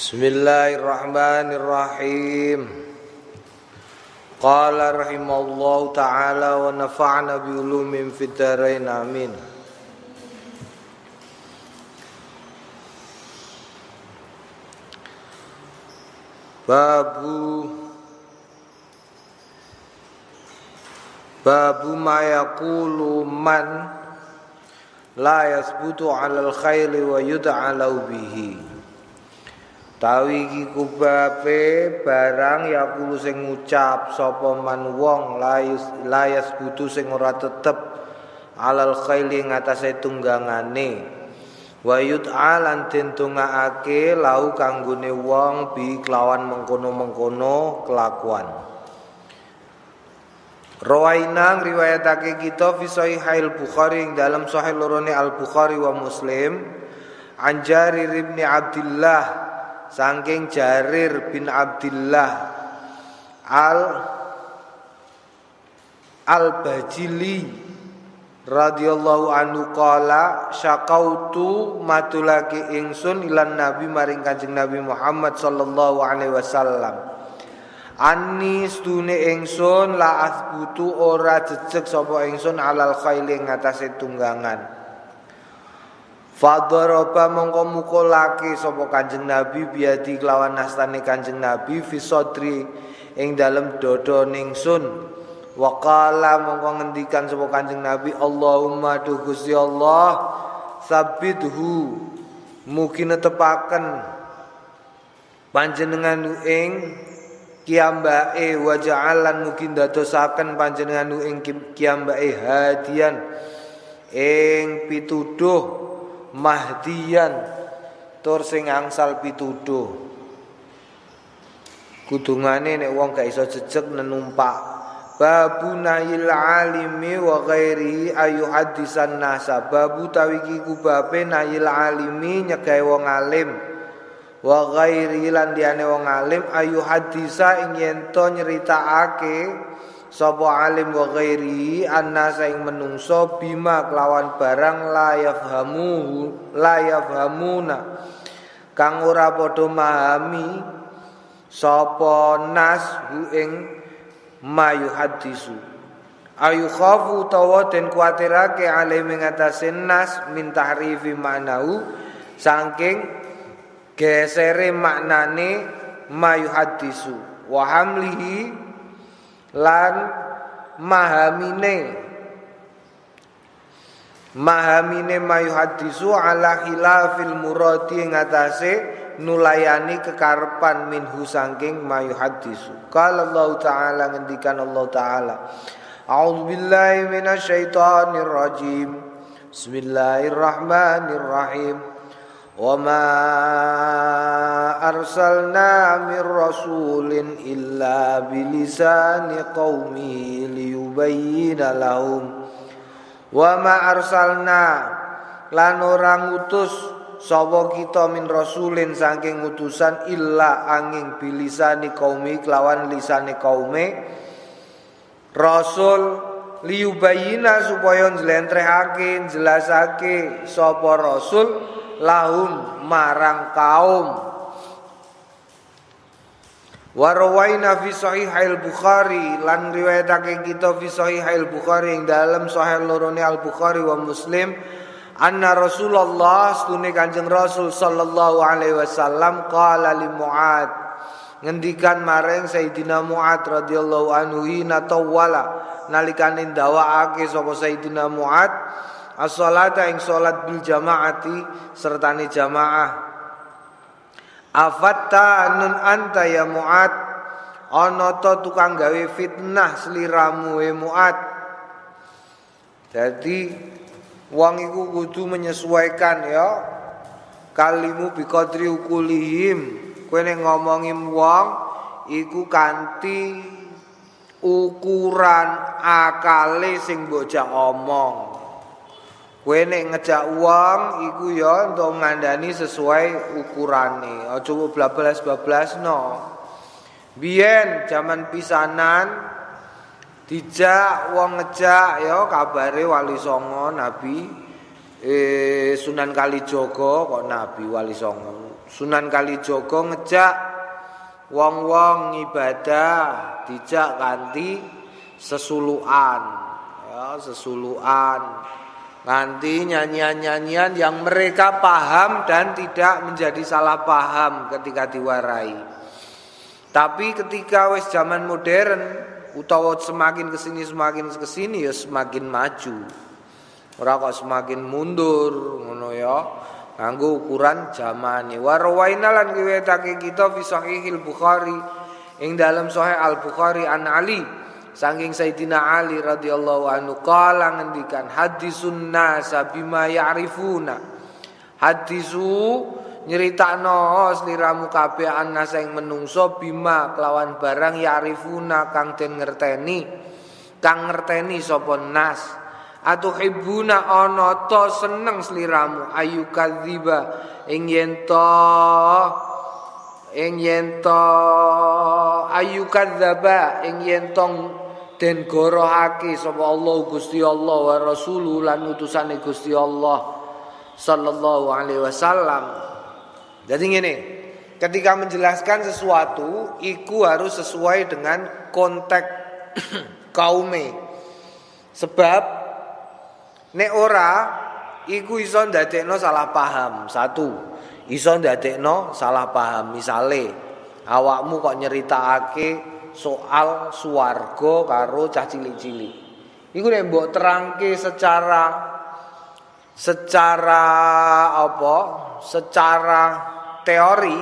Bismillahirrahmanirrahim. Qala rahimallahu ta'ala wa nafa'na bi ulumin fid dharain amin. Babu Babu ma yaqulu man la yasbutu 'alal khairi wa yud'a bihi Tawi iki kubabe barang ya kulo sing ngucap sapa man wong layus layas butuh sing ora tetep. Alal khaili ngatasé tunggangane. Wa yut'alan tentungake lau kanggone wong bi kelawan mengkono-mengkono kelakuan. Rawaina riwayatake kita fi sahih Bukhari ing dalam sahih lorone Al Bukhari wa Muslim. Anjari ibn Abdullah saking Jarir bin Abdullah al al Bajili radhiyallahu anhu qala syaqautu matulaki ingsun ilan nabi maring Kanjeng Nabi Muhammad sallallahu alaihi wasallam. Ani stune ingsun la asbutu ora jejeg sapa ingsun alal khaili ngatasé tunggangan Fadharaba mongko mukulake sapa Kanjeng Nabi biadi kelawan nastane Kanjeng Nabi fi sadri ing dalem dada ningsun. Wa qala mongko ngendikan sapa Kanjeng Nabi Allahumma tu Gusti Allah sabithu mugi netepaken panjenengan ing kiambake wa ja'alan mugi ndadosaken panjenengan ing kiambake hadian ing pituduh mahdiyan. Tur sing angsal pituduh. Kudungane nek wong gak iso jejeg nenumpak. Babu nahil alimi wa ghairi ayu hadisan nasa. Babu tawiki kubabe nahil alimi nyegai wong alim. Wa ghairi lan diane wong alim ayu hadisa ing yen to nyeritakake sapa alim wa ghairi anna saing menungso bima kelawan barang la yafhamu la yafhamuna. Kang ora padha mahami sapa nas hu ing mayu hadisu ayu khafu tawa den kuatirake alim ing atase nas min tahrifi ma'nahu saking gesere maknane mayu hadisu wa hamlihi lan mahamine. Mahamine mayu hadisu ala khilafil muradi ngatasé nulayani kekarepan minhu sangking mayu hadisu qala Allah taala ngendikan Allah taala. A'udzu billahi minasyaitonir rajim Bismillahirrahmanirrahim وما أرسلنا من رسول إلا بلسان قومه ليبين لهم وما أرسلنا lan ora ngutus sapa kita min rasulin saking utusan illa angin bilisani kaumi kelawan lisane kaume rasul liyubayina supaya njlentrehake jelasake sapa rasul lahum marang kaum. Warwaina fi sahih al-Bukhari lan riwayatake kita fi sahih al-Bukhari ing dalam sahih lorone al-Bukhari wa Muslim anna Rasulullah stune Kanjeng Rasul sallallahu alaihi wasallam qala li Muad ngendikan maring Sayyidina Muad radhiyallahu anhu ina tawala nalikane ndawaake sapa Sayyidina Muad as-salata ing salat bil jamaati sertane jamaah. Afatta nun anta ya muat ana tukang gawe fitnah sliramu e muat jadi wong iku kudu menyesuaikan ya. Kalimu bi qadri ukulihim kowe nek ngomongi wong iku kanthi ukuran akale sing mbok omong Kowe nek ngejak uang iku ya untuk ngandani sesuai ukurane. Aja bablas-bablas no. Biyen zaman pisanan dijak wong ngejak ya kabare Wali Songo Nabi eh Sunan Kalijaga kok Nabi Wali Songo. Sunan Kalijaga ngejak wong-wong ibadah dijak ganti sesuluan ya sesuluan Nanti nyanyian-nyanyian yang mereka paham dan tidak menjadi salah paham ketika diwarai. Tapi ketika wes zaman modern utawa semakin ke sini semakin ke sini ya semakin maju. Ora kok semakin mundur ngono ya. Nganggo ukuran zamane. Wa rawaina lan kiwetake kita fi sahihil Bukhari ing dalam sahih Al Bukhari an Ali Saking Sayyidina Ali radhiyallahu anhu kala ngendikan hadisun nasa bima ya'rifuna. Hadisu nyeritakno sliramu kabeh annasa ing menungso bima kelawan barang ya'rifuna kang den ngerteni. Kang ngerteni sapa nas. Atuhibuna ana to seneng sliramu ayu kadziba ing yen ing yen ayu kadzaba ing yen den gorohake sapa Allah Gusti Allah wa Rasulullah lan utusane Gusti Allah sallallahu alaihi wasallam. Jadi ngene, ketika menjelaskan sesuatu iku harus sesuai dengan konteks kaume. Sebab nek ora iku iso ndadekno salah paham. Satu, iso ndadekno salah paham. Misale awakmu kok nyeritakake soal swarga karo cah cilik-cilik. Iku nek mbok terangke secara secara apa? Secara teori,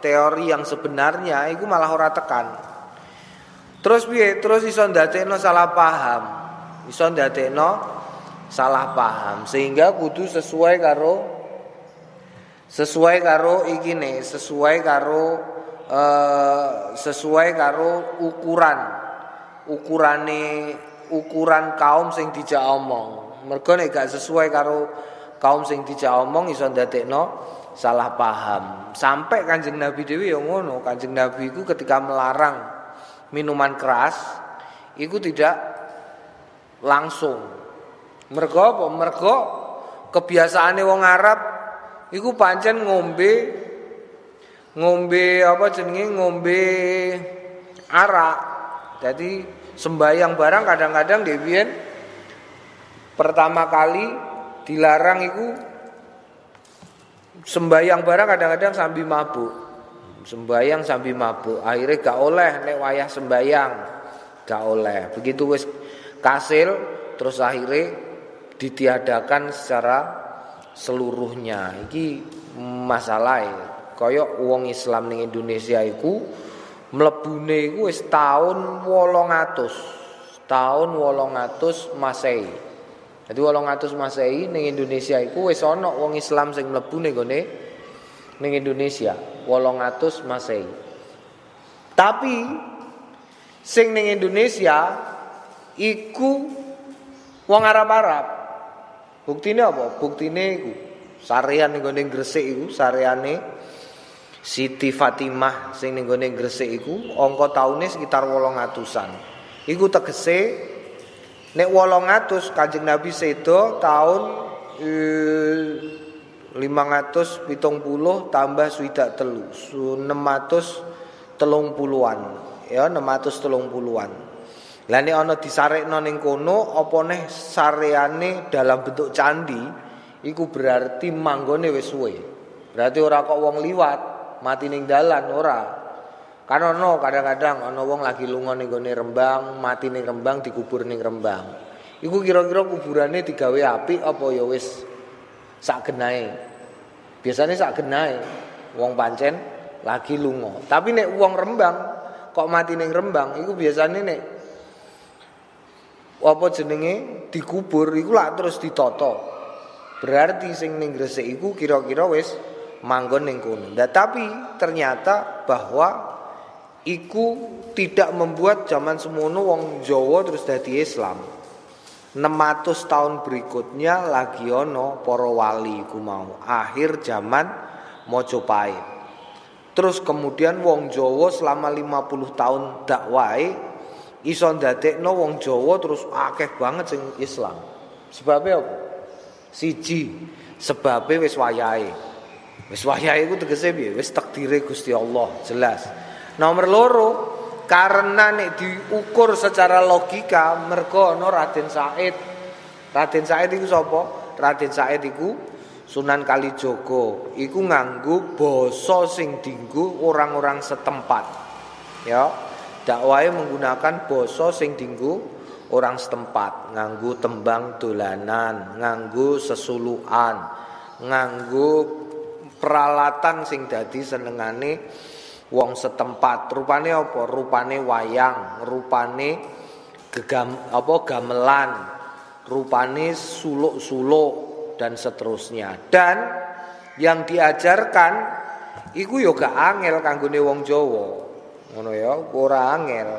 teori yang sebenarnya iku malah ora tekan. Terus piye? Terus iso ndadekno salah paham. Iso ndadekno salah paham. Sehingga kudu sesuai karo sesuai karo iki nih, sesuai karo Eh, sesuai karo ukuran. Ukurane ukuran kaum sing dijak omong. Mergo nek gak sesuai karo kaum sing dijak omong iso ndadekno salah paham. Sampai kanjeng Nabi Dewi yang ngono. Kanjeng Nabi itu ketika melarang minuman keras itu tidak langsung mergo apa mergo kebiasaane wong Arab iku pancen ngombe ngombe apa jenenge ngombe arak. Jadi sembayang barang kadang-kadang Dewian pertama kali dilarang itu sembayang barang kadang-kadang sambil mabuk. Sembayang sambil mabuk. Akhirnya gak oleh nek wayah sembayang. Gak oleh. Begitu wis kasil terus akhirnya ditiadakan secara seluruhnya. Iki masalah ya. kaya wong Islam ning Indonesia iku mlebune iku wis taun 800 taun 800 Masehi. Jadi 800 Masehi ning Indonesia iku wis ana wong Islam sing mlebu ning gone ning Indonesia. 800 Masehi. Tapi sing ning Indonesia iku wong Arab-Arab Buktine apa? Buktine iku sarean ning gone Gresik iku sareane Siti Fatimah sing ning gone Gresik iku angka taune sekitar 800-an. Iku tegese nek 800 Kanjeng Nabi sedo tahun eh, 570 tambah swidak telu 630 an ya 630 an lah nek ana disarekno ning kono apa neh sareane dalam bentuk candi iku berarti manggone wis suwe berarti ora kok wong liwat mati ning dalan ora. Kan ono kadang-kadang ono wong lagi lunga ning gone Rembang, mati ning Rembang dikubur ning Rembang. Iku kira-kira kuburane digawe api apa ya wis sak genahe. Biasane sak genahe wong pancen lagi lunga. Tapi nek wong Rembang kok mati ning Rembang iku biasane nek apa jenenge dikubur iku lak terus ditoto. Berarti sing ning Gresik iku kira-kira wis manggon ning kono. Nah, tapi ternyata bahwa iku tidak membuat zaman semono wong Jawa terus dadi Islam. 600 tahun berikutnya lagi ono para wali iku mau akhir zaman Mojopahit. Terus kemudian wong Jawa selama 50 tahun dakwai iso ndadekno wong Jawa terus akeh banget sing Islam. Sebabnya apa? Siji, sebabnya wis wayahe. Wis wahya iku tegese piye? Wis takdire Gusti Allah, jelas. Nomor loro, karena nek diukur secara logika mergo ana Raden Said. Raden Said iku sapa? Raden Said iku Sunan Kalijogo iku nganggo basa sing dinggo orang-orang setempat. Ya, dakwahe menggunakan basa sing dinggo orang setempat, nganggo tembang dolanan, nganggo sesuluan, nganggo peralatan sing dadi senengane wong setempat. Rupane apa? Rupane wayang, rupane gegam apa gamelan, rupane suluk-suluk dan seterusnya. Dan yang diajarkan iku yo gak angel kanggone wong Jawa. Ngono ya, ora angel.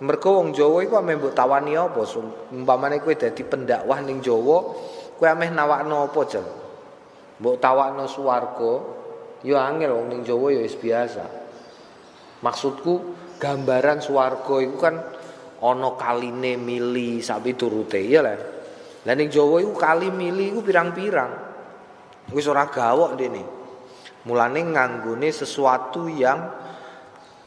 Mergo wong Jawa iku ame mbok tawani apa? Umpamane kowe dadi pendakwah ning Jawa, kowe ameh nawakno apa, Jeng? Mbok tawakno swarga, yo angel wong ning Jawa yo wis biasa. Maksudku gambaran swarga iku kan ana kaline mili sapi turute, ya lah. Lah ning Jawa iku kali mili iku pirang-pirang. Wis ora gawok dene. Mulane nganggone sesuatu yang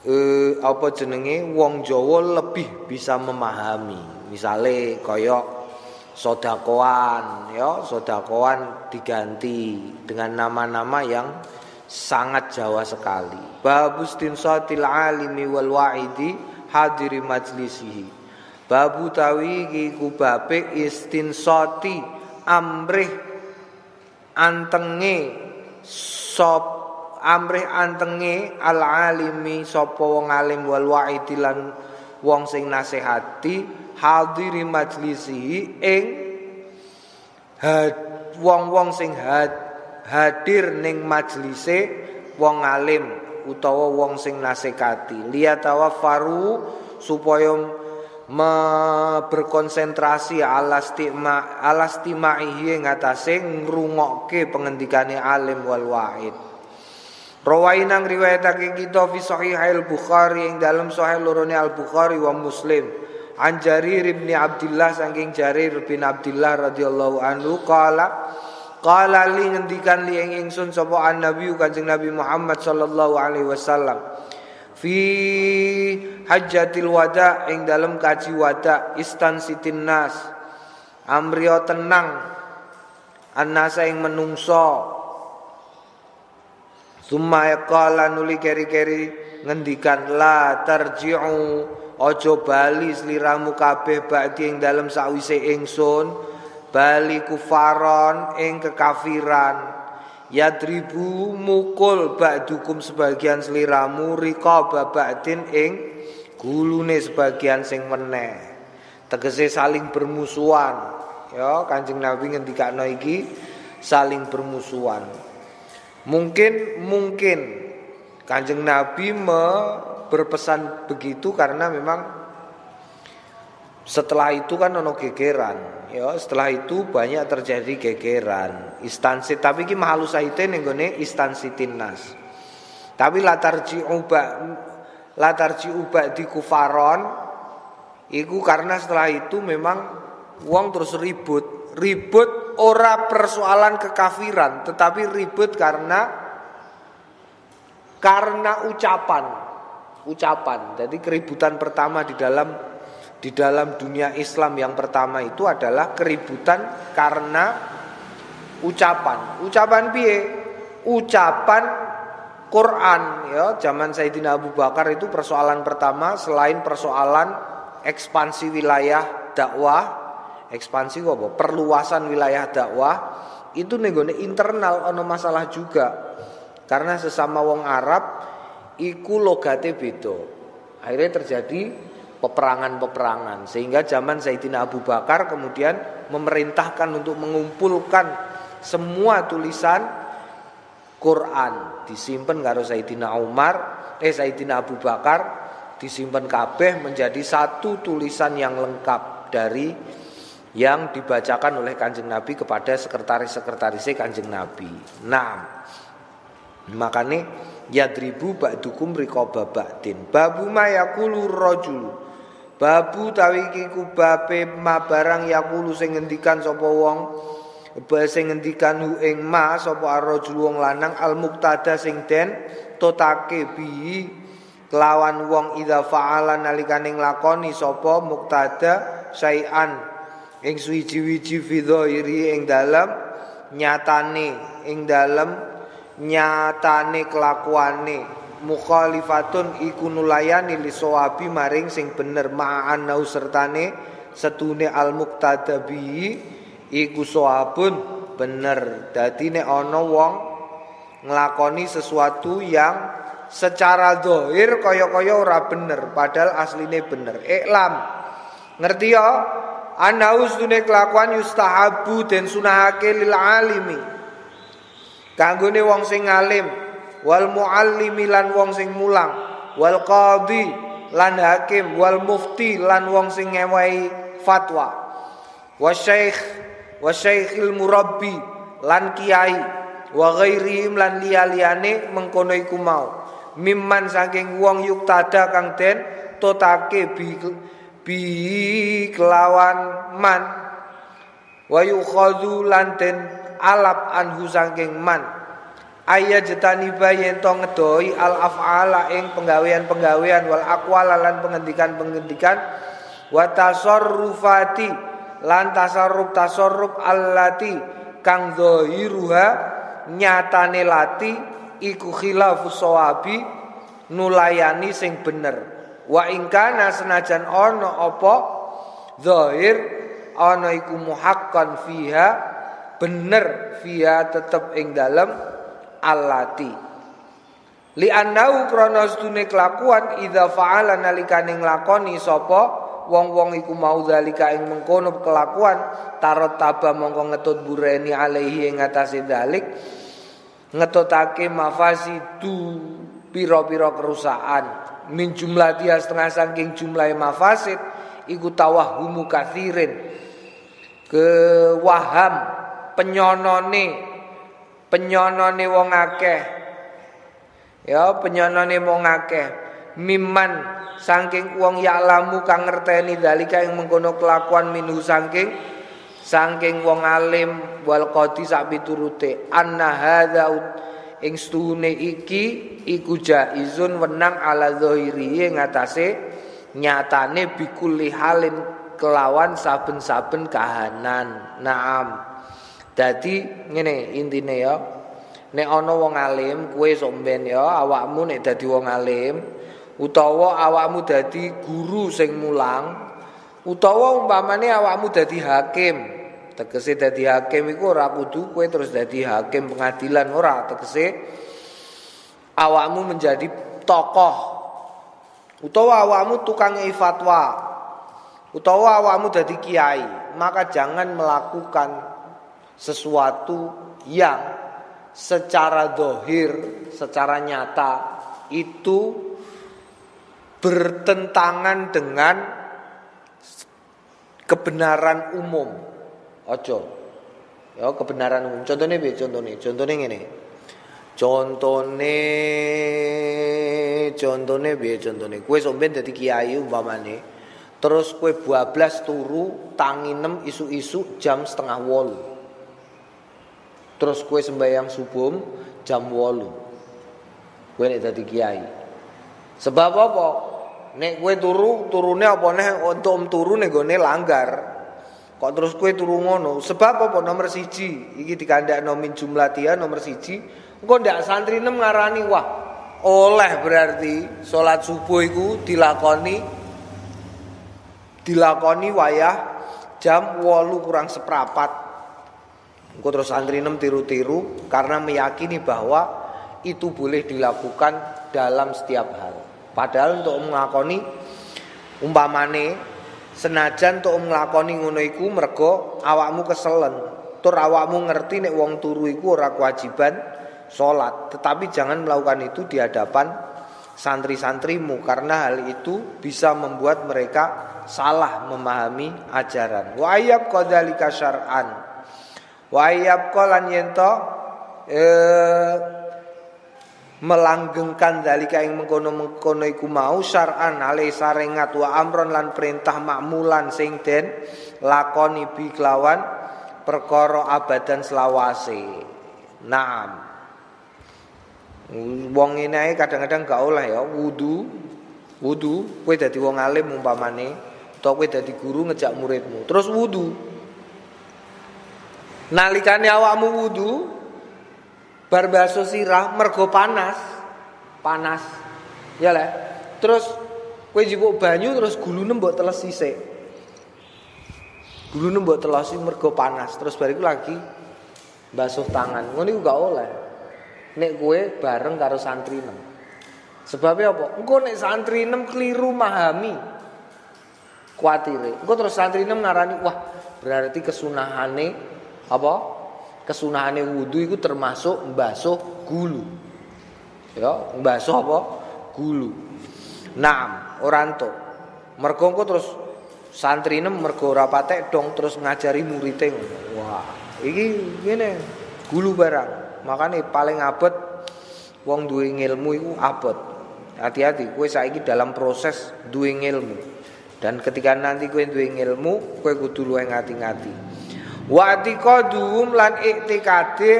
eh, apa jenenge wong Jawa lebih bisa memahami. Misale kaya sodakoan ya, sodakoan diganti dengan nama-nama yang sangat Jawa sekali. Babus tinsatil alimi wal wa'idi hadiri majlisihi. Babu tawi iki kubape istinsoti amrih antenge sop amrih antenge al alimi sapa wong alim wal waidi lan wong sing nasihati hadiri majlisi ing wong-wong sing had, hadir ning majlise wong alim utawa wong sing nasihati liyatawa faru supaya me berkonsentrasi alastima alastimaihi ing atase ngrungokke pengendikane alim wal wahid Rawaina ngriwayatake kita fi sahih al Bukhari ing dalam sahih lorone Al Bukhari wa Muslim. An Jarir bin Abdullah saking Jarir bin Abdullah radhiyallahu anhu qala qala li ngendikan li ing ingsun sapa an Nabi Kanjeng Nabi Muhammad sallallahu alaihi wasallam. Fi hajjatil wada ing dalam kaji wada istansitin nas. Amrio tenang. Annasa ing menungso summa yaqala nuli keri-keri ngendikan la tarji'u ojo bali sliramu kabeh ba'di ing dalam sawise ingsun bali kufaron ing kekafiran Yadribu mukul ba'dukum sebagian seliramu rika babadin ing gulune sebagian sing meneh. Tegese saling bermusuhan. Ya, Kanjeng Nabi ngendikakno iki saling bermusuhan. Mungkin mungkin Kanjeng Nabi me berpesan begitu karena memang setelah itu kan ono gegeran Ya, setelah itu banyak terjadi gegeran, instansi tapi ki mahalu saite ning gone instansi tinas. Tapi latar uba latar uba di kufaron iku karena setelah itu memang uang terus ribut. Ribut ora persoalan kekafiran, tetapi ribut karena karena ucapan. Ucapan. Jadi keributan pertama di dalam di dalam dunia Islam yang pertama itu adalah keributan karena ucapan. Ucapan piye? Ucapan Quran ya, zaman Sayyidina Abu Bakar itu persoalan pertama selain persoalan ekspansi wilayah dakwah, ekspansi apa? Perluasan wilayah dakwah itu nenggone internal ono masalah juga. Karena sesama wong Arab iku logate beda. Akhirnya terjadi peperangan-peperangan sehingga zaman Sayyidina Abu Bakar kemudian memerintahkan untuk mengumpulkan semua tulisan Quran disimpan karo Sayyidina Umar eh Sayyidina Abu Bakar disimpan kabeh menjadi satu tulisan yang lengkap dari yang dibacakan oleh Kanjeng Nabi kepada sekretaris-sekretaris Kanjeng Nabi. Nah, makanya yadribu ba'dukum riqaba ba'din. Babu ma yaqulu rajul Babu tawi iki kubabe ma barang yakulu sing ngendikan sapa wong Bahasa ngendikan hu ing ma sapa arrajul wong lanang al muktada sing den totake bi kelawan wong idza fa'ala nalikane nglakoni sapa muktada syai'an ing suwiji-wiji fi ing dalam nyatane ing dalam nyatane kelakuane. Mukhalifatun iku nulayani li sawabi maring sing bener. Ma'an sertane setune al muktada bi iku soabun bener. Dadi nek ana wong nglakoni sesuatu yang secara dohir kaya-kaya ora bener padahal asline bener. Iklam. Ngerti ya ana usdune kelakuan yustahabu den sunahake lil alimi. Kanggone wong sing alim wal muallimi lan wong sing mulang wal qadhi lan hakim wal mufti lan wong sing ngewahi fatwa. Wasyekh wa syaikhil murabbi lan kiai wa ghairihim lan liya-liyane mengkono iku mau. Mimman saking wong yuktada kang den totake bi, bi kelawan man. Wa yukhadhu lan den alap anhu saking man. Ayya jetani bayen to ngedoi al af'ala ing penggawean-penggawean wal aqwala lan pengendikan-pengendikan. Wa tasarrufati lan tasarruf tasarruf allati kang zahiruha nyatane lati iku khilafus sawabi nulayani sing bener wa ingkana senajan ana apa zahir ana iku muhaqqan fiha bener fiha tetep ing dalem allati. Li annau krana kelakuan idza fa'ala nalikane nglakoni sapa wong-wong iku mau zalika ing mengkono kelakuan tarot taba mongko ngetut bureni alaihi ing atase dalik ngetutake mafasidu pira-pira kerusakan min jumlah dia setengah saking jumlah mafasid iku tawahumu kathirin. Kewaham penyonone penyonone wong akeh. Ya penyonone wong akeh. Miman saking wong ya'lamu kang ngerteni dalika ing mengkono kelakuan minhu saking saking wong alim wal qadi sak piturute. Anna hadza ing stune iki iku jaizun wenang ala zahiri ing atase nyatane bikulli halin kelawan saben-saben kahanan. Naam. Dadi ngene intine ya. Nek ana wong alim kuwe somben ya awakmu nek dadi wong alim utawa awakmu dadi guru sing mulang utawa umpamane awakmu dadi hakim tegese dadi hakim iku ora kudu kowe terus dadi hakim pengadilan ora. Tegese awakmu menjadi tokoh. Utawa awakmu tukang fatwa. Utawa awakmu dadi kiai maka jangan melakukan sesuatu yang secara dohir secara nyata itu bertentangan dengan kebenaran umum. Ojo. Ya kebenaran umum. Contohnya piye contohnya? Contohnya ngene. Contone contone piye contone? Kowe sampean dadi kiai umpamane. Terus kue bablas turu tangi nem isu-isu jam setengah wolu. Terus kue sembahyang subuh jam wolu. Kue nek dadi kiai. Sebab apa? Nek kowe turu, turune apa neh untuk turu nek gone langgar. Kok terus kowe turu ngono? Sebab apa nomor siji iki dikandakno min jumlatia nomor siji. Engko ndak santri nem ngarani wah. Oleh berarti salat subuh iku dilakoni dilakoni wayah jam 8 kurang seprapat. Engko terus santri nem tiru-tiru karena meyakini bahwa itu boleh dilakukan dalam setiap hal. Padahal untuk nglakoni umpamane senajan untuk nglakoni ngono iku mergo awakmu keselen. Tur awakmu ngerti nek wong turu iku ora kewajiban salat, tetapi jangan melakukan itu di hadapan santri-santrimu karena hal itu bisa membuat mereka salah memahami ajaran. Wa ayyab qadzalika syar'an. Wa ayyab qalan yento eh melanggengkan dalika ing mengkono-mengkono iku mau syar'an ale sarengat wa amron lan perintah makmulan sing den lakoni bi kelawan perkara abadan selawase. Naam. Wong ini kadang-kadang gak oleh ya wudu. Wudu, kowe dadi wong alim umpamane, utawa kowe dadi guru ngejak muridmu, terus wudu. Nalikane awakmu wudu, bar baso sirah mergo panas. Panas. Ya lah. Terus kowe jipuk banyu terus gulune mbok teles sisik. Gulune mbok telasi mergo panas, terus bariku lagi basuh tangan. Ngono iku gak oleh. Nek kowe bareng karo santri nem. Sebabnya apa? Engko nek santri nem keliru memahami. Kuatire. Engko terus santri nem ngarani, wah, berarti kesunahane apa? Kesunahane wudu iku termasuk mbasuh gulu. Ya, mbasuh apa? Gulu. Naam, ora entuk. Mergo engko terus santri nem mergo ora patek dong terus ngajari muridé Wah, iki ngene gulu barang. Makane paling abot wong duwe ilmu iku abot. Hati-hati, kowe saiki dalam proses duwe ilmu. Dan ketika nanti kowe duwe ilmu, kowe kudu luwih ngati-ngati. Wa atiqadum lan iktikade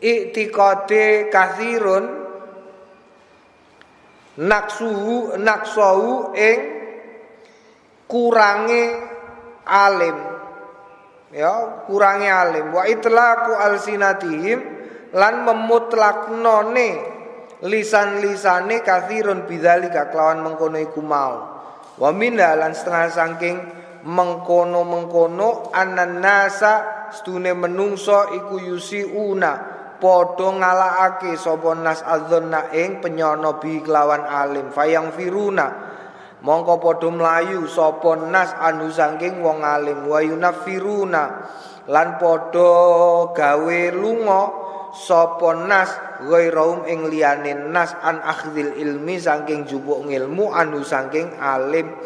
iktikade kathirun naksuhu naksuhu ing kurange alim. Ya kurange alim. Wa itlaqu alsinatihim lan memutlaknone lisan-lisane kathirun bidzalika kelawan mengkono iku mau. Wa minha lan setengah saking mengkono-mengkono anan nasa stune menungso iku yusiuna padha ngalakake sapa nas adzonna ing penyono bi kelawan alim fayang firuna Mongko padha mlayu sapa nas anu saking wong alim wa yunafiruna lan padha gawe lunga sapa nas ghairaum ing liyane nas an akhdil ilmi saking jupuk ilmu anu saking alim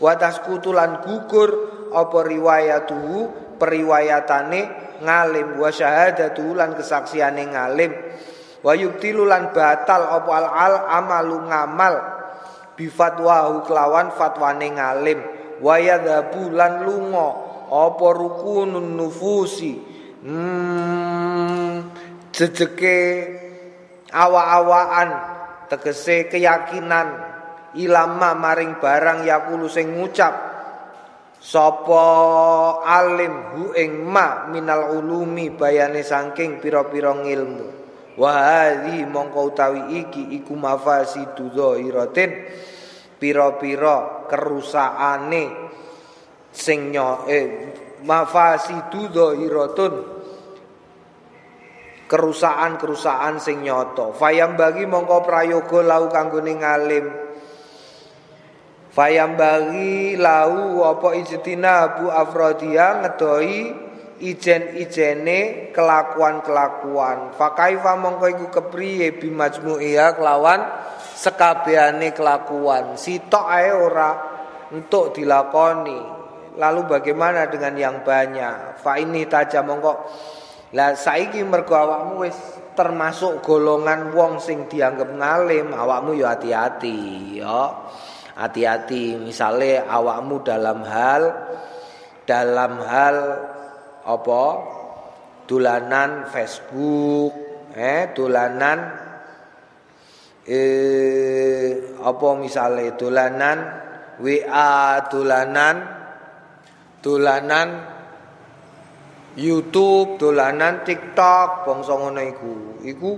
wa taskutulan gugur apa riwayatuhu? Periwayatane ngalim. Wa syahadatu lan kesaksiane ngalim. Wa yubtilu lan batal apa al, -al amalu ngamal. Bifatwahu kelawan fatwane ngalim. Wayadhabu lan lunga apa rukunun nufusi? Hmm, jejeke awa-awaan tegese keyakinan ilama maring barang yakulu sing ngucap sapa alim hu ing ma minal ulumi bayane saking pira-pira ilmu wa hadhi mongko utawi iki iku mafasidu dzahiratin pira-pira kerusakane sing nyo eh mafasidu dhahiratun kerusakan-kerusakan sing nyoto fayam bagi mongko prayoga lau kanggone ngalim fayam bagi lau apa ijtina bu afrodia ngedoi ijen-ijene kelakuan-kelakuan. Fakaifa mongko iku kepriye bimajmu'iya kelawan sekabehane kelakuan. Sitok ae ora untuk dilakoni. Lalu bagaimana dengan yang banyak? Fa ini taja mongko lah saiki mergo awakmu wis termasuk golongan wong sing dianggap ngalim, awakmu ya hati-hati ya. Hati-hati. Misalnya awakmu dalam hal dalam hal apa? Dolanan Facebook eh dolanan eh apa misalnya? Dolanan WA dolanan dolanan YouTube dolanan TikTok bangsa ngono iku. Iku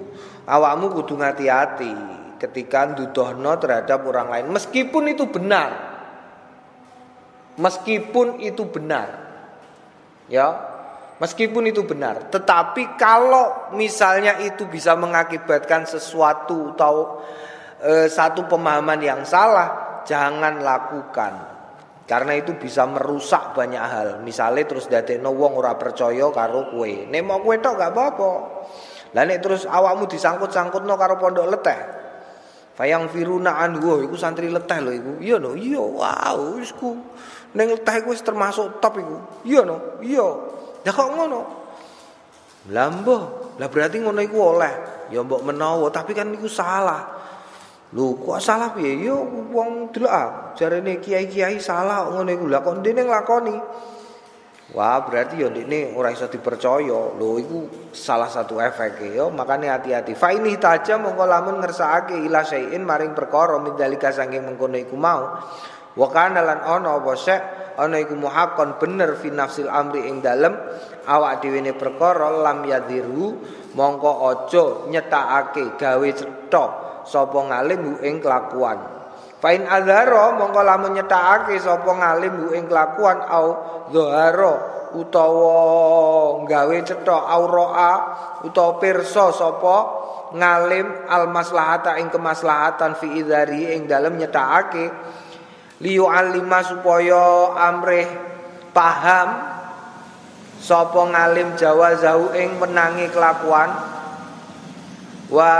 awakmu kudu ngati-hati ketika ndudohno terhadap orang lain meskipun itu benar meskipun itu benar ya Meskipun itu benar, tetapi kalau misalnya itu bisa mengakibatkan sesuatu atau e, satu pemahaman yang salah, jangan lakukan. Karena itu bisa merusak banyak hal. Misalnya terus dadekno wong ora percaya karo kue. Nek mau kue tok gak apa-apa. Lah terus awakmu disangkut-sangkutno karo pondok leteh. Fayang firuna anhu iku santri leteh lho iku. Iya no, iya wow wis ku. Ning leteh iku termasuk top iku. Iya no, iya. Ya kok ngono? Lambo, lah berarti ngono iku oleh. Ya mbok menawa, tapi kan iku salah. Lho, kok salah piye? Yo wong delok ah, jarene kiai-kiai salah ngono iku. Lah kok ndene nglakoni. Wah, berarti ya ini ora iso dipercaya. Lho iku salah satu efek ya, makane hati-hati. Fa ini taja mongko lamun ngersakake ila syai'in maring perkara mindalika saking mengkono iku mau. Wa kana lan ana apa sek ana iku muhaqqan bener fi nafsil amri ing dalem awak dhewe ne perkara lam yadhiru mongko aja nyetakake gawe cetha sapa ngalim ing kelakuan. Fain adharo mongko lamun nyetakake sapa ngalim ing kelakuan au dhahara utawa gawe cetha auraa utawa pirsa sapa ngalim al maslahata ing kemaslahatan fi idari ing dalem nyetakake. Liyu alima supaya amrih paham sapa ngalim jawa zau ing menangi kelakuan. Wa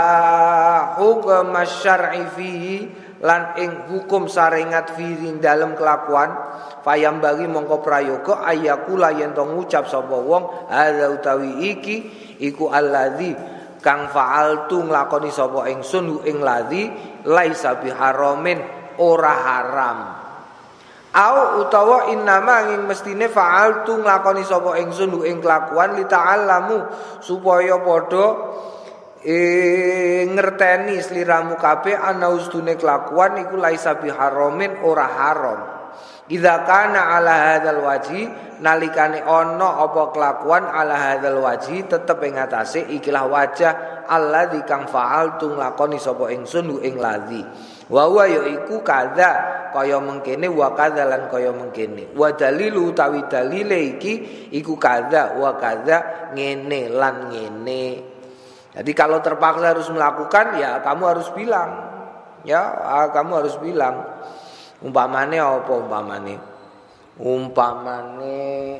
hukum syar'i fihi lan ing hukum saringat firin dalam kelakuan fayam bagi mongko prayoga ayakula yen to ngucap sapa wong hadza utawi iki iku alladzi kang fa'altu nglakoni sapa ingsun ing ladzi laisa biharamin ora haram. Au utawa innama ing mestine fa'altu nglakoni sapa ingsun ing kelakuan li ta'allamu supaya padha e ngerteni sliramu kabeh ana ustune kelakuan iku laisa biharamin ora haram. Idza kana ala hadzal waji nalikane ana apa kelakuan ala hadzal waji tetep ing atase ikilah wajah alladzi kang fa'altu nglakoni sapa ingsun ing ladzi. Wa ya iku kadza kaya mengkene wa kadza lan kaya mengkene. Wa dalilu utawi dalile iki iku kadza wa kadza ngene lan ngene Jadi kalau terpaksa harus melakukan ya kamu harus bilang. Ya, ah, kamu harus bilang. Umpamane apa umpamane? Umpamane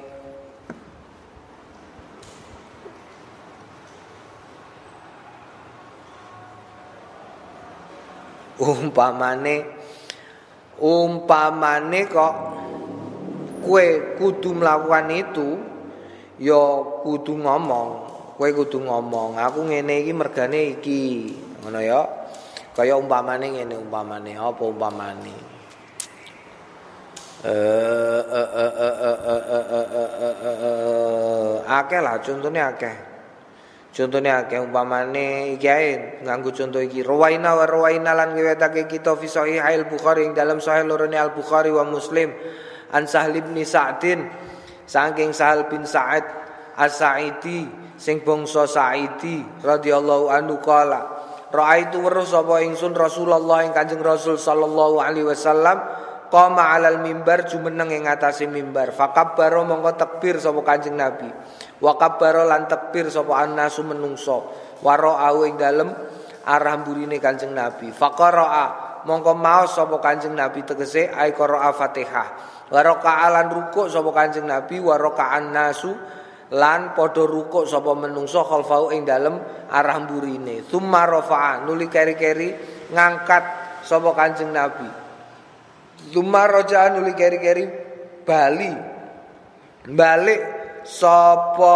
Umpamane umpamane kok kue kudu melakukan itu ya kudu ngomong kowe kudu ngomong aku ngene iki mergane iki ngono ya kaya umpamane ngene umpamane apa umpamane eh akeh lah contohnya akeh contohnya akeh umpamane iki ae nganggo contoh iki rawaina wa rawaina lan ngewetake kita fi sahih al bukhari ing dalam sahih lorone al bukhari wa muslim an sahal bin sa'din saking sahal bin sa'id as-sa'idi sing bangsa Sa'idi radhiyallahu anhu kala Ra'aitu weruh sapa ingsun Rasulullah ing Kanjeng Rasul sallallahu alaihi wasallam qama 'alal mimbar jumeneng ing atase mimbar. Fakabbaro mongko takbir sapa Kanjeng Nabi. Wa kabbaro lan takbir sapa annasu menungso. Wa ra'au ing dalem arah burine Kanjeng Nabi. Faqara'a mongko maos sapa Kanjeng Nabi tegese ai qara'a Fatihah. Wa raka'a lan rukuk sapa Kanjeng Nabi wa raka'an nasu lan padha rukuk sapa menungso khalfau ing dalem arah burine tsumma rafa'a nuli keri-keri ngangkat sapa kanjeng nabi. Tsumma raja'a nuli keri-keri bali. Balik sapa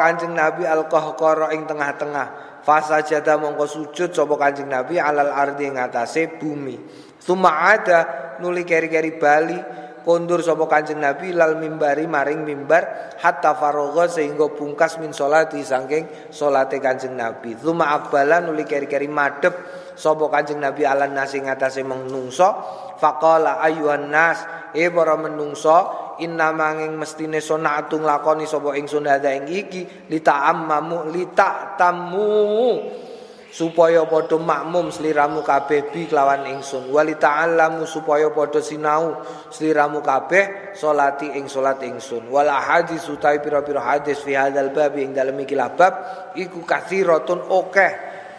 kanjeng nabi al-qahqara ing tengah-tengah. Fasa jada mongko sujud sapa kanjeng nabi alal ardi ing atase bumi. Tsumma ada nuli keri-keri bali kondur sapa Kanjeng Nabi lal mimbari maring mimbar hatta faragha sehingga pungkas min salati saking salate Kanjeng Nabi. Tsumma aqbala nuli keri-keri madhep sapa Kanjeng Nabi ala nasi ngatasé menungso faqala ayuhan nas e para menungso inna manging mestine sunatu nglakoni sapa ingsun hadza ing iki lita'ammamu lita'tammu supaya padha makmum sliramu kabeh bi kelawan ingsun. Wali ta'allamu supaya padha sinau sliramu kabeh salati ing salat ingsun. Wal hadis utawi pira-pira hadis fi hadzal bab ing dalem iki bab iku kathiratun akeh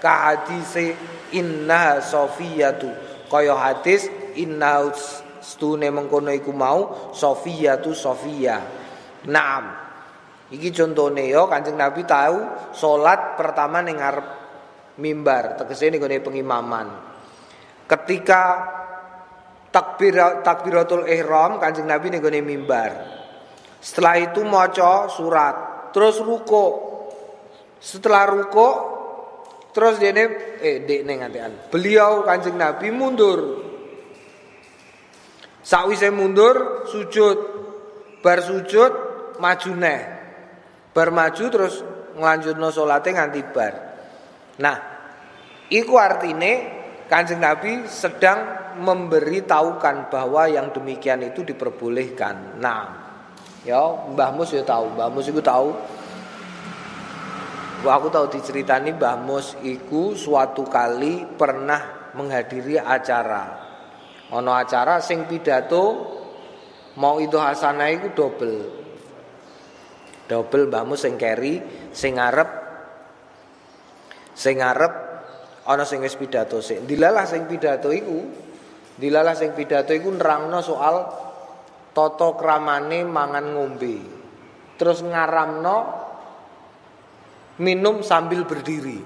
ka hadise inna sofiyatu. Kaya hadis inna stune mengkono iku mau sofiyatu sofia naam. Iki contone yo kanjeng nabi tahu salat pertama ning ngarep mimbar tegese niku pengimaman. Ketika takbir takbiratul ihram Kanjeng Nabi niku mimbar. Setelah itu maca surat terus ruko. Setelah ruko terus dene eh dek ngantian beliau Kanjeng Nabi mundur. Sakwise mundur sujud. Bar sujud maju neh. Bar maju terus nglanjutno salate nganti bar. Nah, iku artine Kanjeng Nabi sedang memberitahukan bahwa yang demikian itu diperbolehkan. Nah, ya Mbah Mus ya tahu, Mbah Mus itu tahu. Wah, aku tahu diceritani Mbah Mus iku suatu kali pernah menghadiri acara. Ono acara sing pidato mau itu hasanah iku double. Double Mbah Mus sing keri, sing ngarep Sing arep ana sing wis pidato sik. Dilalah sing pidato iku, dilalah sing pidato iku nerangno soal tata kramane mangan ngombe. Terus ngaramno minum sambil berdiri.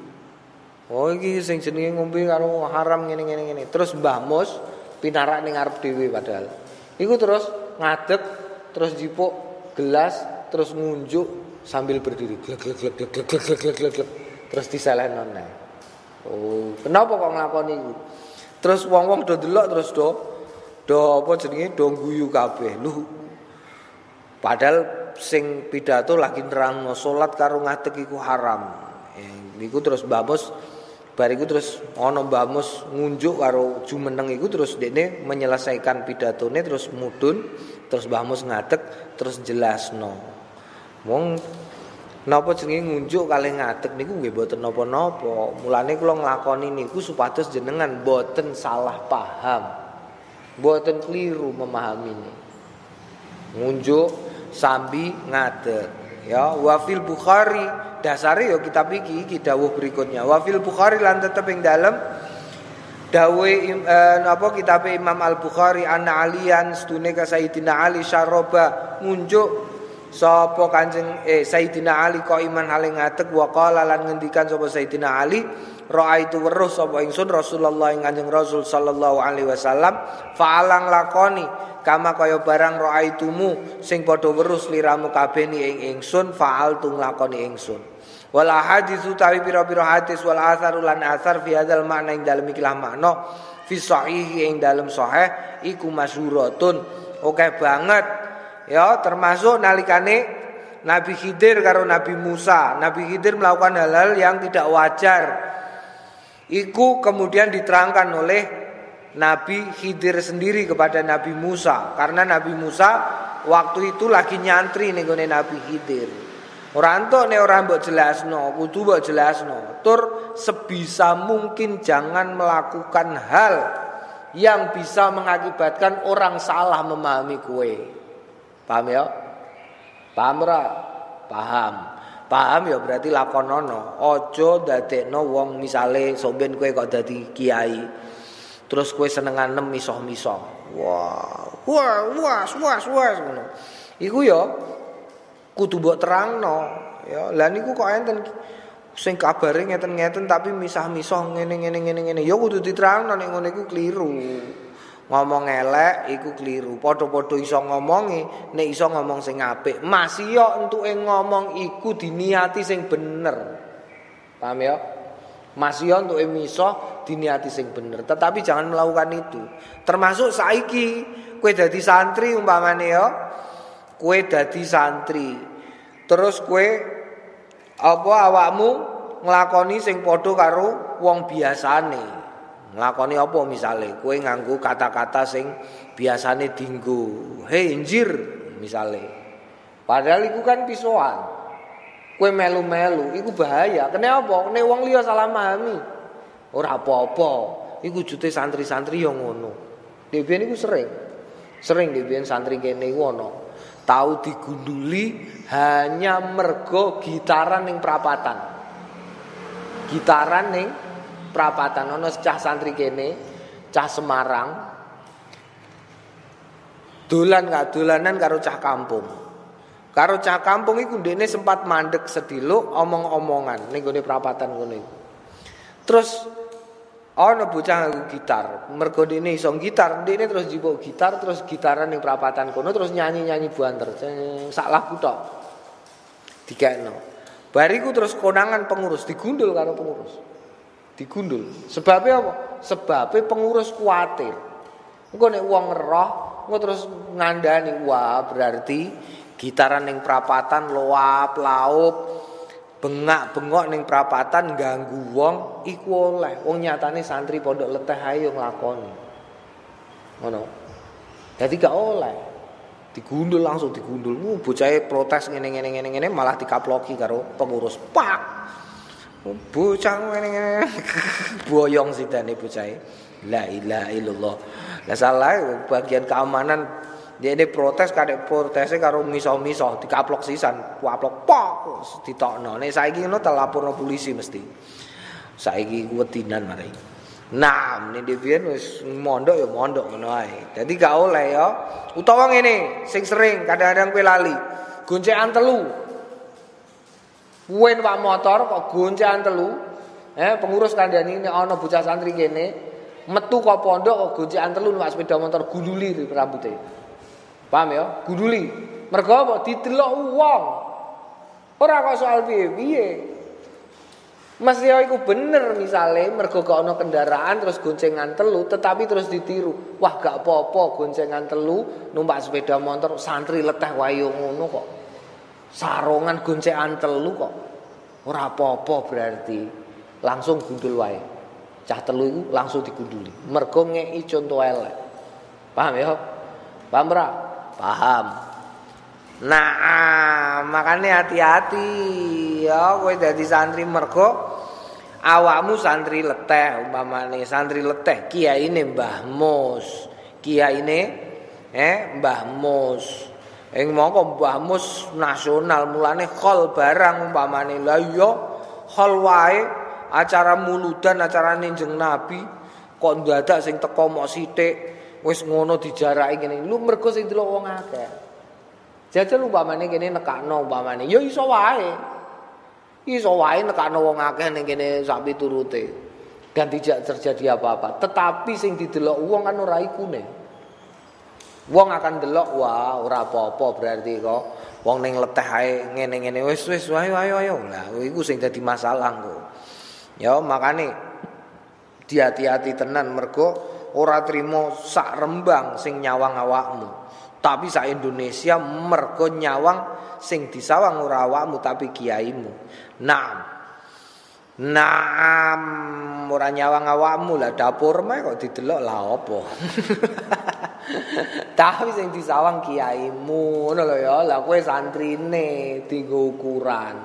Oh iki sing jenenge ngombe karo haram ngene-ngene ngene. Terus Mbah Mus pinarak ning arep dhewe padahal. Iku terus ngadeg, terus jipuk gelas, terus ngunjuk sambil berdiri. Glek glek glek glek glek glek glek glek. Terus diselehno neh. Oh, kenapa kok nglakoni iku? Terus wong-wong do delok terus do do apa jenenge do guyu kabeh. Lu padahal sing pidato lagi nerangno salat karo ngadeg iku haram. Eh, iku terus Mbamos bariku terus ana Mbamos ngunjuk karo jumeneng iku terus dekne menyelesaikan pidatone terus mudun terus Mbamos ngadeg terus jelasno. Wong Napa jenenge ngunjuk kalih ngadeg niku nggih boten napa-napa. Mulane kula nglakoni niku supados jenengan boten salah paham. Boten keliru memahami ini. Ngunjuk sambi ngadeg. Ya, wafil Bukhari dasare ya kitab iki iki dawuh berikutnya. Wafil Bukhari lan tetep ing dalem dawe eh, napa kitab Imam Al Bukhari anna alian stune ka Sayyidina Ali syaroba ngunjuk Sapa Kanjeng eh Sayyidina Ali kok iman hale ngadeg wa qala lan ngendikan sapa Sayyidina Ali raaitu weruh sapa ingsun Rasulullah ing Kanjeng Rasul sallallahu alaihi wasallam fa'alang lakoni kama kaya barang raaitumu sing padha weruh sliramu kabeh ing ingsun fa'al tung lakoni ingsun. Wal hadis utawi pira-pira hadis wal athar lan athar fi hadzal makna ing dalem ikilah makna fi sahih ing dalem sahih iku masyhuratun. Oke banget ya termasuk nalikane Nabi Khidir karo Nabi Musa. Nabi Khidir melakukan hal-hal yang tidak wajar. Iku kemudian diterangkan oleh Nabi Khidir sendiri kepada Nabi Musa karena Nabi Musa waktu itu lagi nyantri nih Nabi Khidir. Orang tuh nih orang buat jelasno, kudu buat jelasno. Tur sebisa mungkin jangan melakukan hal yang bisa mengakibatkan orang salah memahami kue. Paham ya? Paham ora? Paham. Paham ya berarti lakonono. Aja dadekno wong misale somben kowe kok dadi kiai. Terus kowe senenganem misoh-misoh. Wah, wah, was, was, was ngono. Iku ya kudu mbok terangno. Ya, lah niku kok enten sing kabare ngeten-ngeten tapi misah-misah ngene-ngene ngene-ngene. Ya kudu diterangno nek ngono iku kliru. Ngomong elek iku keliru. Padha-padha iso ngomongi nek iso ngomong sing apik. Masih yo entuke ngomong iku diniati sing bener. Paham ya? Masih yo entuke miso diniati sing bener. Tetapi jangan melakukan itu. Termasuk saiki kue dadi santri umpamane yo kue dadi santri. Terus kue apa awakmu nglakoni sing padha karo wong biasane nglakoni apa misale? Kowe nganggo kata-kata sing biasane dinggo. Hei njir misale. Padahal iku kan pisoan. Kowe melu-melu iku bahaya. Kenapa nek wong liya salah pahami. Ora apa-apa. Iku jute santri-santri yo ngono. Dhewe niku sering. Sering dhewe santri kene iku ana. Tahu digunduli hanya mergo gitaran ning prapatan. Gitaran ning prapatan ana cah santri kene, cah Semarang. Dolan gak dolanan karo cah kampung. Karo cah kampung iku ndekne sempat mandek sedilo omong-omongan ning gone prapatan ngono. Terus ana bocah gitar, mergo dene iso gitar, dene terus jipuk gitar terus gitaran ning prapatan kono terus nyanyi-nyanyi buanter. Sak lagu tok. Dikekno. Bariku terus konangan pengurus digundul karo pengurus. Digundul. Sebabnya apa? Sebabnya pengurus kuatir. Engko nek wong ngeroh, engko terus ngandani wah berarti gitaran ning prapatan loap laup bengak bengok ning prapatan ganggu wong iku oleh. Wong nyatane santri pondok leteh ae yo nglakoni. Ngono. Dadi gak oleh. Digundul langsung digundul. Mu bocah protes ngene ngene ngene ngene malah dikaploki karo pengurus. Pak bocah ngene boyong sidane bocah la ilaha illallah. Lah salah bagian keamanan. Dia ini protes kadek protesnya karo miso-miso. Dikaplok sisan waplok pok ditokno. Nek saiki ngono telaporno polisi mesti. Saiki wedinan mari. Nah ini dia wis mondok ya mondok ngono ae. Dadi gak oleh ya. Utawa ngene sing sering kadang-kadang kowe lali. Goncekan telu Wen pak motor kok goncekan telu eh pengurus kandhani nek ana bocah santri kene metu kok pondok kok goncekan telu numpak sepeda motor gululi rambutnya Paham ya? Guduli. Mergo apa didelok wong. Ora kok soal piye-piye. Ya iku bener misale mergo gak ana kendaraan terus goncengan telu tetapi terus ditiru. Wah gak apa-apa goncengan telu numpak sepeda motor santri leteh wae ngono kok. Sarongan goncengan telu kok. Ora apa-apa berarti langsung gundul wae. Cah telu iku langsung digunduli. Mergo ngeki contoh elek. Paham ya? Paham ora? Paham. Nah, makanya hati-hati ya kowe dadi santri mergo awakmu santri leteh umpamane santri leteh kiyaine Mbah Mus. Kiyaine eh Mbah Mus. Ing mongko Mbah Mus nasional mulane khol barang umpamane. La iya khol wae acara muludan acara ninjeng Nabi kok ndadak sing teko mok sithik wis ngono dijaraki ngene. Lu mergo sing delok wong akeh. Jajal umpamane kene nekakno umpamane. Ya iso wae. Iso wae nekakno wong akeh ning kene sak piturute dan tidak terjadi apa-apa. Tetapi sing didelok wong kan ora ikune wong akan delok wah ora apa-apa berarti kok wong ning leteh ae ngene-ngene wis wis ayo ayo ayo lah iku sing dadi masalah kok ya makane hati-hati tenan mergo ora trimo sak rembang sing nyawang awakmu. Tapi sak Indonesia mergo nyawang sing disawang ora awakmu tapi kiaimu. Naam. Naam ora nyawang awakmu lah dapur mah kok didelok lah opo. tapi sing disawang kiaimu ngono lho ya. Lah kowe santrine dienggo ukuran.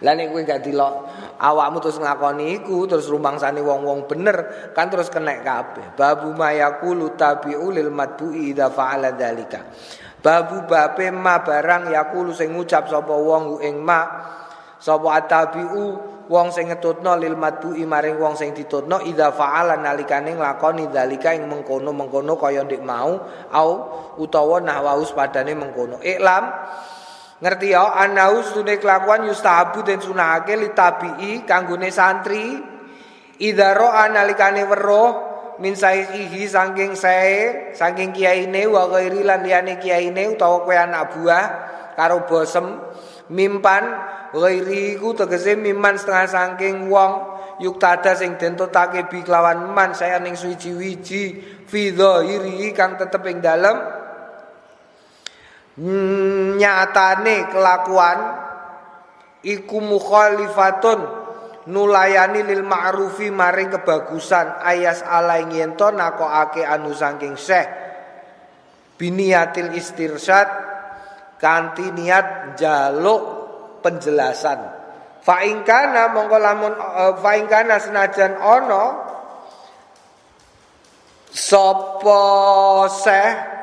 Lah nek kowe gak dilok awakmu terus nglakoni iku terus rumangsane wong-wong bener kan terus kenek kabeh. Babu mayaqulu tabi'u lil madbu'i idza fa'ala dzalika. Babu bape ma barang yaqulu sing ngucap sapa wong ing ma sapa atabi'u wong sing ngetutno lil madbu'i maring wong sing ditutno idza fa'ala nalikane nglakoni dzalika ing mengkono-mengkono kaya ndik mau au utawa nahwaus padane mengkono. Iklam Ngerti ya, anau sunai kelakuan yustahabu dan sunahake li kanggone santri idaro analikane weruh min saihihi saking sae saking kiyaine wa ghairi lan liyane kiyaine utawa kowe anak buah karo bosem mimpan ghairi iku tegese mimman setengah saking wong. Yuk tada sing den totake bi kelawan man saya ning suci-wiji fi dhahiri kang tetep ing dalem. Nyatane kelakuan iku mukhalifatun nulayani lil ma'rufi maring kebagusan. Ayas ala yen to nakokake anu saking syekh biniatil istirsyad kanthi niat jaluk penjelasan. Fa ingkana mongko lamun uh, fa ingkana senajan ana sapa syekh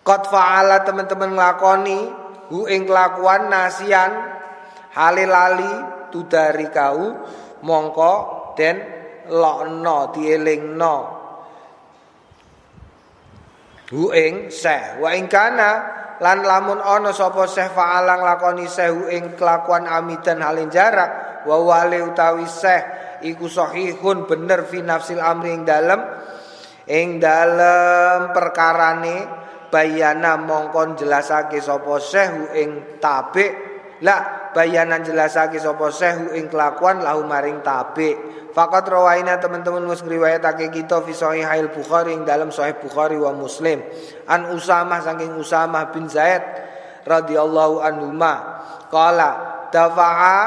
Qad fa'ala teman-teman nglakoni hu ing kelakuan nasian halilali tudari kau mongko den lokno dielingno. Hu ing seh. Wa ing kana lan lamun ana sapa seh fa'ala nglakoni seh hu ing kelakuan amidan halin jarak wa wale utawi seh iku sahihun bener fi nafsil amri ing dalem. Ing dalem perkarane bayana mongkon jelasake sapa sehu ing tabe la bayanan jelasake sapa sehu ing kelakuan lahu maring tabe fakat rawaina teman-teman mus ngriwayatake kita fi sahih bukhari ing dalam sahih bukhari wa muslim. An usamah saking usamah bin zaid radhiyallahu anhuma. Qala dafa'a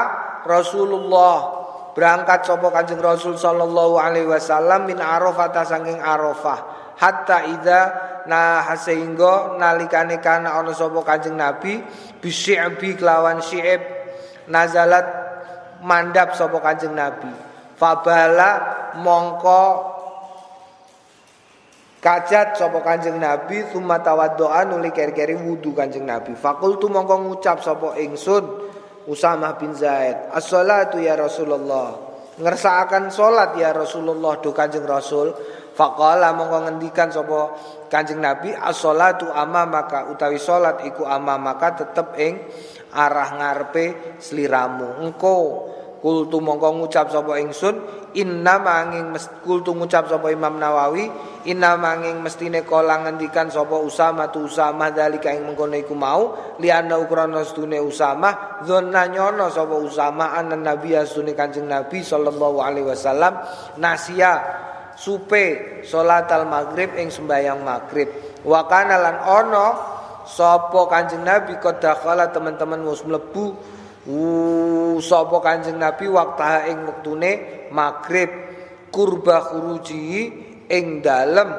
Rasulullah. Berangkat sapa Kanjeng Rasul sallallahu alaihi wasallam min Arafah saking Arafah hatta ida nah sehingga nalikane kana ana sapa Kanjeng Nabi bisy'bi kelawan syi'ib nazalat mandap sapa Kanjeng Nabi fabala mongko Kajat sapa Kanjeng Nabi summa tawaddoa nuli keri-keri wudu Kanjeng Nabi. Fakultu mongko ngucap sapa ingsun Usamah bin Zaid, "As-salatu ya Rasulullah." Ngersakaken salat ya Rasulullah do Kanjeng Rasul. Faqala mongko ngendikan sapa Kanjeng Nabi, "As-salatu maka utawi salat iku maka tetep ing arah ngarepe sliramu." Engko kultu mongko ngucap sapa ingsun, "Inna manging kultu ngucap sapa Imam Nawawi, Inna manging mestine kala ngendikan sapa Usama tu Usama dalika ing mengkono iku mau liana ukrana stune Usama dzonna nyono sapa Usama anan nabi asune Kanjeng Nabi sallallahu alaihi wasallam nasia supe salat al maghrib ing sembayang maghrib wa kana lan ono sapa Kanjeng Nabi kodakala teman-teman mus mlebu sapa Kanjeng Nabi waktu ing wektune maghrib kurba khuruji ing dalem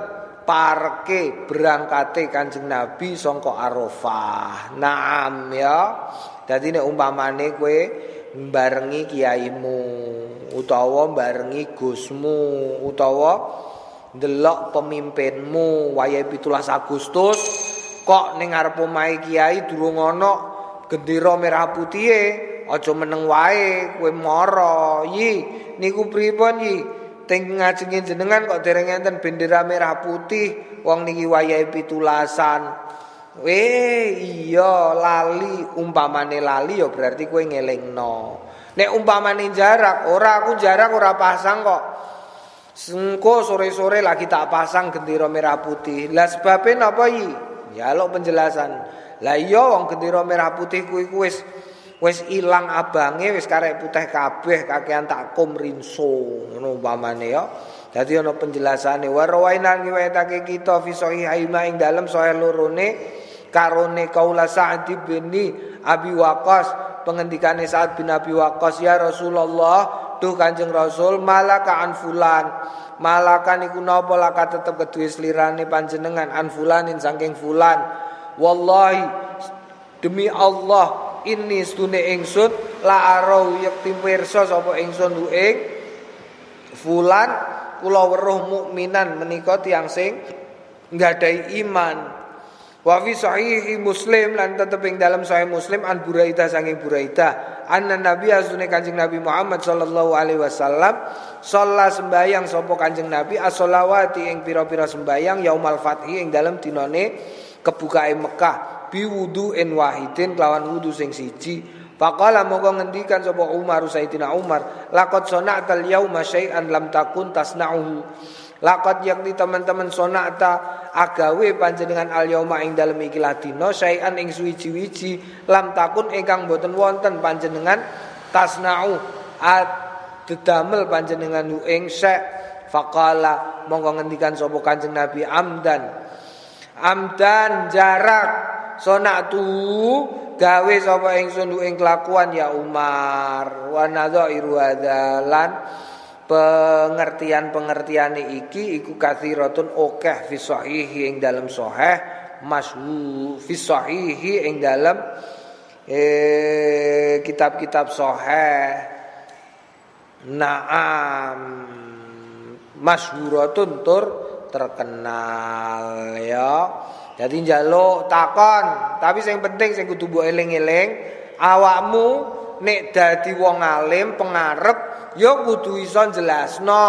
parke berangkate Kanjeng Nabi sangka Arafah. Naam ya. Dadi nek umpamane kowe barengi kiaimu utawa barengi gusmu utawa ndelok pemimpinmu wayahe 17 Agustus kok ning ngarep omahe kiai durung ana gendera merah putih e aja meneng wae kowe mara yi niku pripun yi Teng ngajengin jenengan kok dereng enten bendera merah putih wong niki wayahe pitulasan. Weh iya lali umpamane lali ya berarti kowe ngelingno. Nek umpamane jarak, ora aku jarak ora pasang kok. Sengko sore-sore lagi tak pasang gendera merah putih. Lah sebabnya napa yi? Ya penjelasan. Lah iya wong gendera merah putih kuwi wis wis ilang abange wis karek putih kabeh kakean tak kum rinso ngono umpamane ya dadi ana penjelasane wa rawainan riwayatake kita fi sahih ing dalem sahih lorone karone kaula Sa'd bin Abi Waqqas pengendikane Sa'ad bin Abi Waqqas ya Rasulullah duh Kanjeng Rasul malaka an fulan. Malaka niku napa laka tetep keduwe slirane panjenengan an fulanin saking fulan. Wallahi demi Allah ini stune ingsun la arau yakti pirsa sapa ingsun ku ing fulan kula weruh mukminan menika tiyang sing nggadahi iman wa fi sahih muslim lan tetep ing dalam sahih muslim an buraida sanging buraida. Anna nabi asune kanjeng nabi Muhammad sallallahu alaihi wasallam sholat sembayang sapa kanjeng nabi? As-sholawati ing pira-pira sembayang yaumal fathi ing dalam dinane kebukae Mekah biwudu'in wahidin kelawan wudu sing siji. Faqala mongko ngendikan sapa Umar Sayyidina Umar laqad sana'tal yauma syai'an lam takun tasna'uhu Laqad yakni teman-teman sonata agawe panjenengan al yauma ing dalem iki ladina syai'an ing suwiji-wiji lam takun ingkang boten wonten panjenengan tasna'u. At dedamel panjenengan ing syai' faqala mongko ngendikan sapa Kanjeng Nabi amdan. Amdan jarak. Sonatu gawe sapa ingsun ing kelakuan ya Umar. Wa nadzairu adalan pengertian-pengertiane iki iku kathiratun okeh fi sahihi ing dalam sahih mashu fi sahihi ing dalam eh, kitab-kitab sahih. Naam. Masyhuratun tur terkenal ya. Jadi njaluk takon, tapi sing penting sing kudu mbok eling-eling, awakmu nek dadi wong alim pengarep ya kudu iso jelasno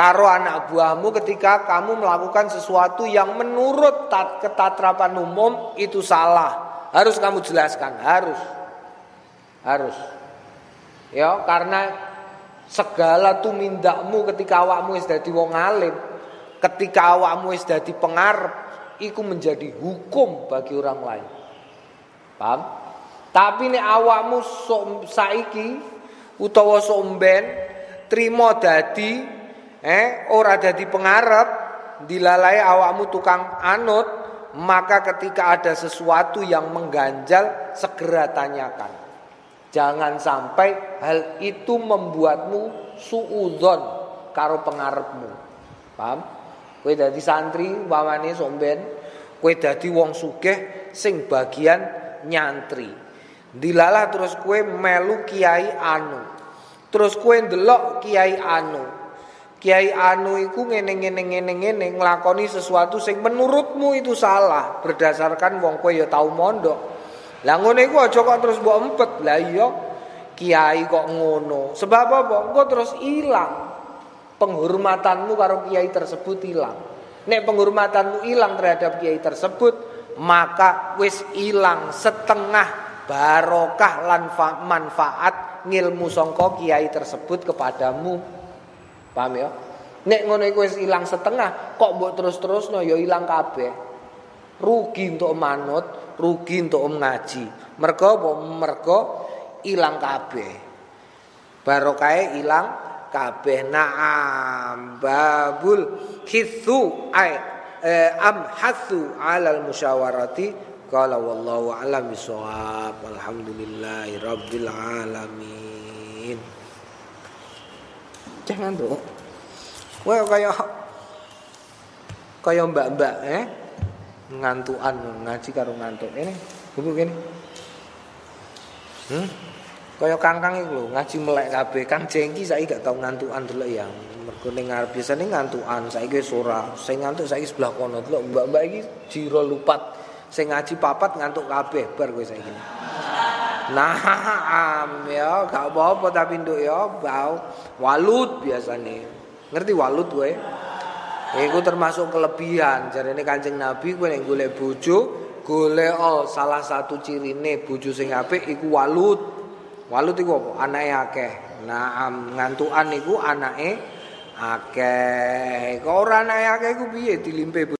karo anak buahmu ketika kamu melakukan sesuatu yang menurut ketatrapan umum itu salah. Harus kamu jelaskan, harus. Harus. Ya, karena segala tumindakmu ketika awakmu wis dadi wong alim, ketika awakmu wis dadi pengarep iku menjadi hukum bagi orang lain. Paham? Tapi nek awakmu sok saiki utawa sok mben trimo dadi eh ora dadi pengarep dilalai awakmu tukang anut maka ketika ada sesuatu yang mengganjal segera tanyakan. Jangan sampai hal itu membuatmu suudzon karo pengarepmu. Paham? Kowe dadi santri wawane somben, kowe dadi wong sugih sing bagian nyantri. Dilalah terus kowe melu kiai anu. Terus kowe ndelok kiai anu. Kiai anu iku ngene ngene ngene ngene nglakoni sesuatu sing menurutmu itu salah berdasarkan wong kowe ya tau mondok. Lah ngono iku aja kok terus mbok empet. Lah iya kiai kok ngono. Sebab apa? Engko terus ilang. Penghormatanmu karo kiai tersebut hilang. Nek penghormatanmu hilang terhadap kiai tersebut, maka wis hilang setengah barokah lan manfaat ngilmu songko kiai tersebut kepadamu. Paham ya? Nek ngono iku wis ilang setengah, kok mbok terus-terusno ya ilang kabeh. Rugi untuk manut, rugi untuk ngaji. Mergo apa? Mergo ilang kabeh. Barokahe ilang kabeh. Naam babul hithu ay eh, am hathu alal musyawarati Qala wallahu a'lam bisawab. Alhamdulillahi rabbil alamin. Jangan tuh. Wah kayak kayak mbak-mbak eh? Ngantuan ngaji karo ngantuk. Ini buku gini hmm? kaya kangkang itu lho ngaji melek kabeh. Kang jengki saya gak tau ngantuan dulu ya. Mergo ning ngarep biasane ngantuan saiki wis ora. Sing ngantuk saiki sebelah kono. Dulu mbak-mbak iki jiro lupat sing ngaji papat ngantuk kabeh bar kowe saiki Nah, am ya, gak apa-apa tapi nduk ya, bau walut biasanya. Ngerti walut kowe? Iku termasuk kelebihan. Jarene Kanjeng Nabi kowe nek golek bojo, golek oh, salah satu cirine bojo sing apik iku walut. Walut iku apa? Anake akeh. Nah, ngantukan iku anake akeh. Kok ora anake akeh iku piye dilimpe